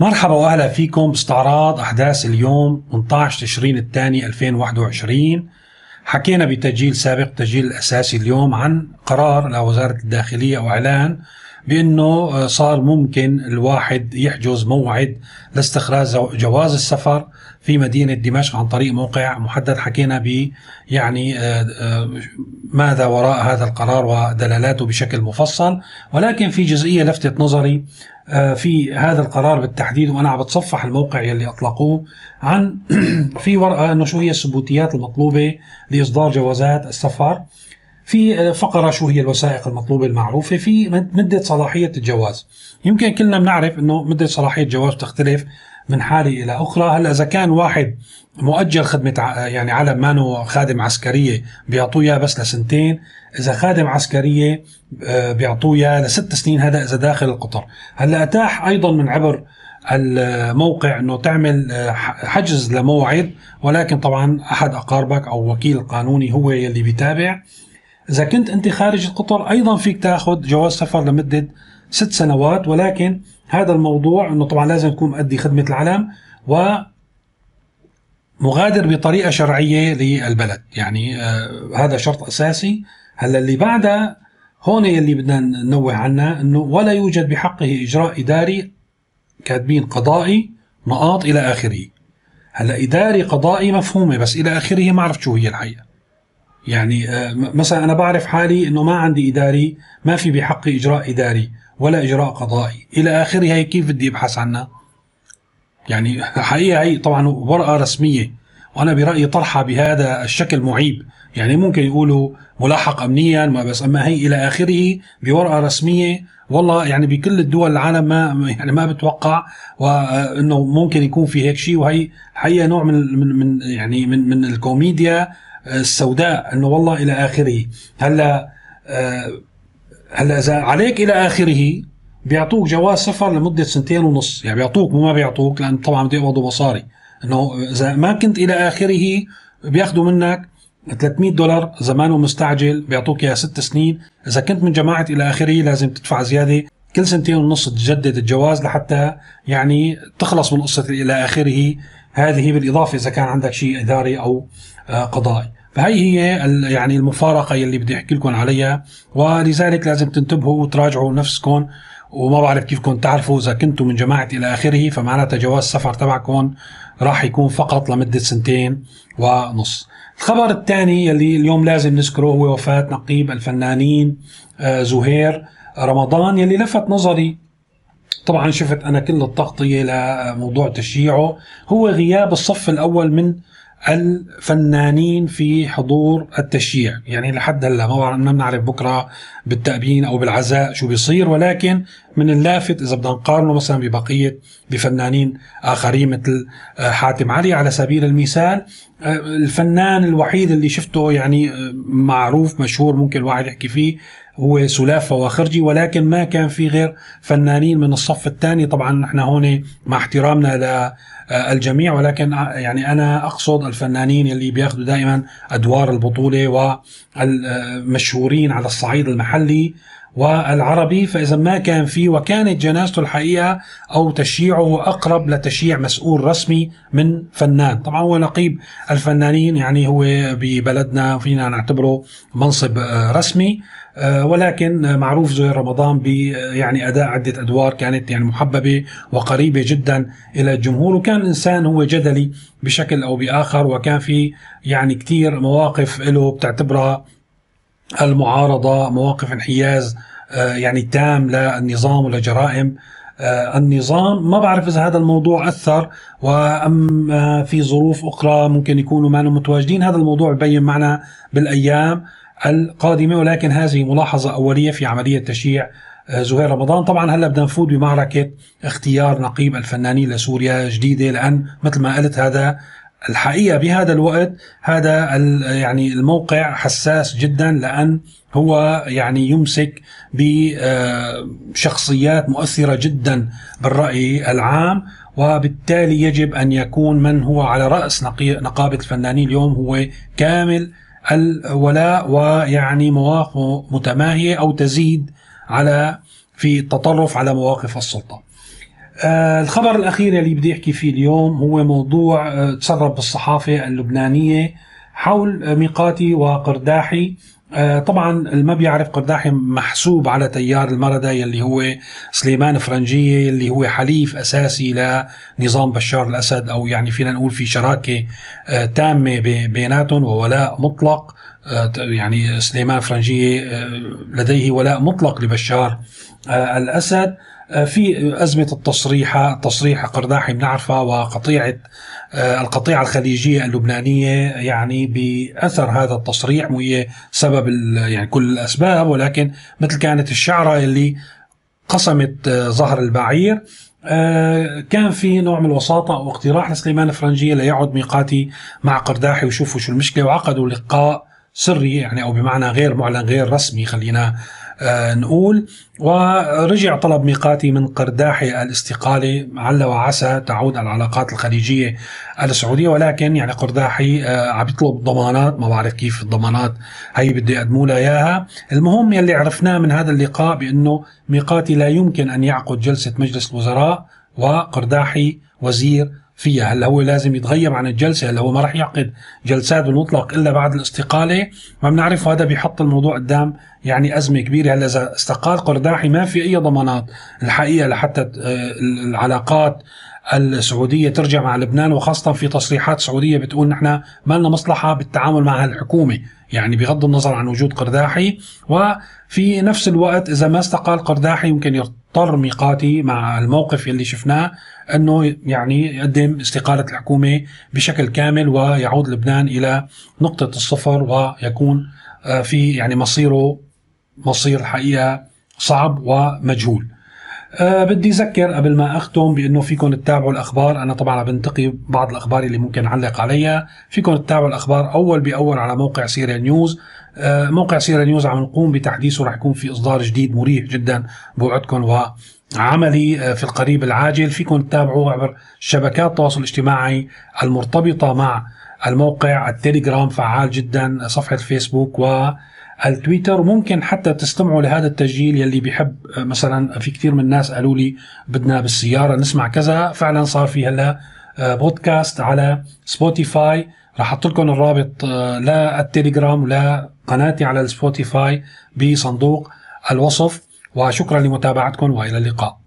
مرحبا وأهلا فيكم باستعراض أحداث اليوم 18 تشرين الثاني 2021 حكينا بتسجيل سابق تسجيل الاساسي اليوم عن قرار لوزارة الداخلية وإعلان بأنه صار ممكن الواحد يحجز موعد لاستخراج جواز السفر في مدينة دمشق عن طريق موقع محدد. حكينا ب يعني آه، آه، ماذا وراء هذا القرار ودلالاته بشكل مفصل. ولكن في جزئية لفتت نظري آه، في هذا القرار بالتحديد وأنا عم بتصفح الموقع يلي أطلقوه عن في ورقة انه شو هي الثبوتيات المطلوبة لإصدار جوازات السفر. في فقرة شو هي الوثائق المطلوبة المعروفة في مدة صلاحية الجواز. يمكن كلنا بنعرف إنه مدة صلاحية الجواز تختلف من حالة إلى أخرى. هلأ إذا كان واحد مؤجل خدمة يعني علم مانو خادم عسكرية بيعطوه بس لسنتين إذا خادم عسكرية آه، بيعطوه لست سنين هذا إذا داخل القطر. هلأ أتاح أيضا من عبر الموقع إنه تعمل آه، حجز لموعد ولكن طبعا أحد أقاربك أو وكيل قانوني هو يلي بيتابع. إذا كنت أنت خارج القطر أيضا فيك تأخذ جواز سفر لمدة ست سنوات ولكن هذا الموضوع إنه طبعا لازم تكون مؤدي خدمة العلم و مغادر بطريقة شرعية للبلد. يعني آه هذا شرط أساسي. هلأ اللي بعدها هون اللي بدنا ننوه عنها إنه ولا يوجد بحقه إجراء إداري كاتبين قضائي نقاط إلى آخره. هلأ إداري قضائي مفهومة بس إلى آخره ما عرفت شو هي الحقيقة. يعني آه مثلا أنا بعرف حالي إنه ما عندي إداري ما في بحقي إجراء إداري ولا إجراء قضائي. إلى آخره هي كيف بدي أبحث عنها؟ يعني حقيقة هي طبعا ورقة رسمية وأنا برأيي طرحها بهذا الشكل معيب. يعني ممكن يقولوا ملاحق امنيا ما بس أما هي إلى آخره بورقة رسمية. والله يعني بكل الدول العالم ما يعني ما بتوقع وانه ممكن يكون في هيك شيء. وهي حقيقة نوع من من يعني من من الكوميديا السوداء أنه والله إلى آخره. هلا آه، هلا إذا عليك إلى آخره بيعطوك جواز سفر لمدة سنتين ونص. يعني بيعطوك مو ما بيعطوك لأن طبعا بده يقبضوا مصاري إنه إذا ما كنت إلى آخره بياخذوا منك 300 دولار زمانه مستعجل بيعطوك إياها ست سنين. إذا كنت من جماعة إلى آخره لازم تدفع زيادة. كل سنتين ونص تجدد الجواز لحتى يعني تخلص من قصة إلى آخره. هذه بالإضافة إذا كان عندك شيء إداري أو قضائي فهي هي يعني المفارقة يلي بدي أحكي لكم عليها ولذلك لازم تنتبهوا وتراجعوا نفسكم وما بعرف كيفكم تعرفوا إذا كنتم من جماعة إلى آخره فمعناتها جواز السفر تبعكم راح يكون فقط لمدة سنتين ونص. الخبر الثاني يلي اليوم لازم نذكره هو وفاة نقيب الفنانين آه، زهير رمضان يلي لفت نظري. طبعا شفت أنا كل التغطية لموضوع تشييعه هو غياب الصف الأول من الفنانين في حضور التشييع. يعني لحد هلا ما بنعرف بكرة بالتأبين أو بالعزاء شو بيصير ولكن من اللافت إذا بدنا نقارنه مثلا ببقية بفنانين آخرين مثل آه، حاتم علي على سبيل المثال الفنان الوحيد اللي شفته يعني آه، معروف مشهور ممكن الواحد يحكي فيه هو سلافة وخرجي ولكن ما كان في غير فنانين من الصف الثاني. طبعا نحن هون مع احترامنا للجميع ولكن يعني أنا أقصد الفنانين اللي بياخذوا دائما أدوار البطولة والمشهورين على الصعيد المحلي والعربي فإذا ما كان فيه وكانت جنازته الحقيقة أو تشييعه أقرب لتشييع مسؤول رسمي من فنان. طبعا هو نقيب الفنانين يعني هو ببلدنا فينا نعتبره منصب رسمي آه، ولكن معروف زهير رمضان ب يعني أداء عدة أدوار كانت يعني محببة وقريبة جدا إلى الجمهور وكان إنسان هو جدلي بشكل أو بآخر وكان في يعني كثير مواقف له بتعتبرها المعارضة مواقف انحياز آه، يعني تام للنظام ولجرائم آه، النظام ما بعرف إذا هذا الموضوع أثر وأم في ظروف أخرى ممكن يكونوا ما متواجدين هذا الموضوع ببين معنا بالأيام القادمة ولكن هذه ملاحظة أولية في عملية تشييع آه، زهير رمضان. طبعا هلأ بدنا نفوت بمعركة اختيار نقيب الفنانين لسوريا جديدة لأن مثل ما قلت هذا الحقيقة بهذا الوقت هذا يعني الموقع حساس جدا لأن هو يعني يمسك بشخصيات مؤثرة جدا بالرأي العام وبالتالي يجب أن يكون من هو على رأس نقابة الفنانين اليوم هو كامل الولاء ويعني مواقف متماهية أو تزيد على في التطرف على مواقف السلطة. آه الخبر الأخير اللي بدي أحكي فيه اليوم هو موضوع آه تسرب بالصحافه اللبنانية حول ميقاتي وقرداحي. آه طبعا اللي ما بيعرف قرداحي محسوب على تيار المردة يلي هو سليمان فرنجية اللي هو حليف أساسي لنظام بشار الأسد أو يعني فينا نقول في شراكة آه تامة بيناتهم وولاء مطلق. آه يعني سليمان فرنجية آه لديه ولاء مطلق لبشار آه الأسد. في أزمة التصريحة التصريح قرداحي بنعرفها وقطيعة آه، القطيعة الخليجية اللبنانية يعني بأثر هذا التصريح وهي سبب يعني كل الأسباب ولكن مثل كانت الشعرة اللي قسمت آه، ظهر البعير كان في نوع من الوساطة أو اقتراح لسليمان الفرنجية ليعد ميقاتي مع قرداحي ويشوفوا شو المشكلة وعقدوا لقاء سري يعني أو بمعنى غير معلن غير رسمي خلينا آه، نقول. ورجع طلب ميقاتي من قرداحي الاستقالة عل وعسى تعود العلاقات الخليجية السعودية. ولكن يعني قرداحي آه، عم يطلب ضمانات ما بعرف كيف الضمانات هي بده يقدموا لها إياها. المهم يلي عرفناه من هذا اللقاء بأنه ميقاتي لا يمكن أن يعقد جلسة مجلس الوزراء وقرداحي وزير فيها. هلا هو لازم يتغيب عن الجلسة؟ هلا هو ما راح يعقد جلسات بالمطلق إلا بعد الاستقالة؟ ما بنعرف. هذا بيحط الموضوع قدام يعني أزمة كبيرة. هلا إذا استقال قرداحي ما في أي ضمانات الحقيقة لحتى آه، العلاقات السعودية ترجع مع لبنان وخاصة في تصريحات سعودية بتقول نحن ما لنا مصلحة بالتعامل مع الحكومة يعني بغض النظر عن وجود قرداحي. وفي نفس الوقت إذا ما استقال قرداحي يمكن يضطر ميقاتي مع الموقف اللي شفناه. أنه يعني يقدم استقالة الحكومة بشكل كامل ويعود لبنان إلى نقطة الصفر ويكون آه، في يعني مصيره مصير الحقيقة صعب ومجهول. أه بدي أذكر قبل ما أختم بأنه فيكم تتابعوا الأخبار. أنا طبعا بنتقي بعض الأخبار اللي ممكن أعلق عليها. فيكم تتابعوا الأخبار أول بأول على موقع Syria News. أه موقع Syria News عم نقوم بتحديثه رح يكون في إصدار جديد مريح جدا بوعدكم وعملي آه، في القريب العاجل. فيكم تتابعوا عبر شبكات التواصل الاجتماعي المرتبطة مع الموقع التليجرام فعال جدا صفحة الفيسبوك و التويتر وممكن حتى تستمعوا لهذا التسجيل يلي بيحب مثلا في كثير من الناس قالوا لي بدنا بالسيارة نسمع كذا. فعلا صار في هلا آه، بودكاست على سبوتيفاي. راح أحط لكم الرابط آه، للتليجرام ولا قناتي على السبوتيفاي بصندوق الوصف. وشكرا لمتابعتكم وإلى اللقاء.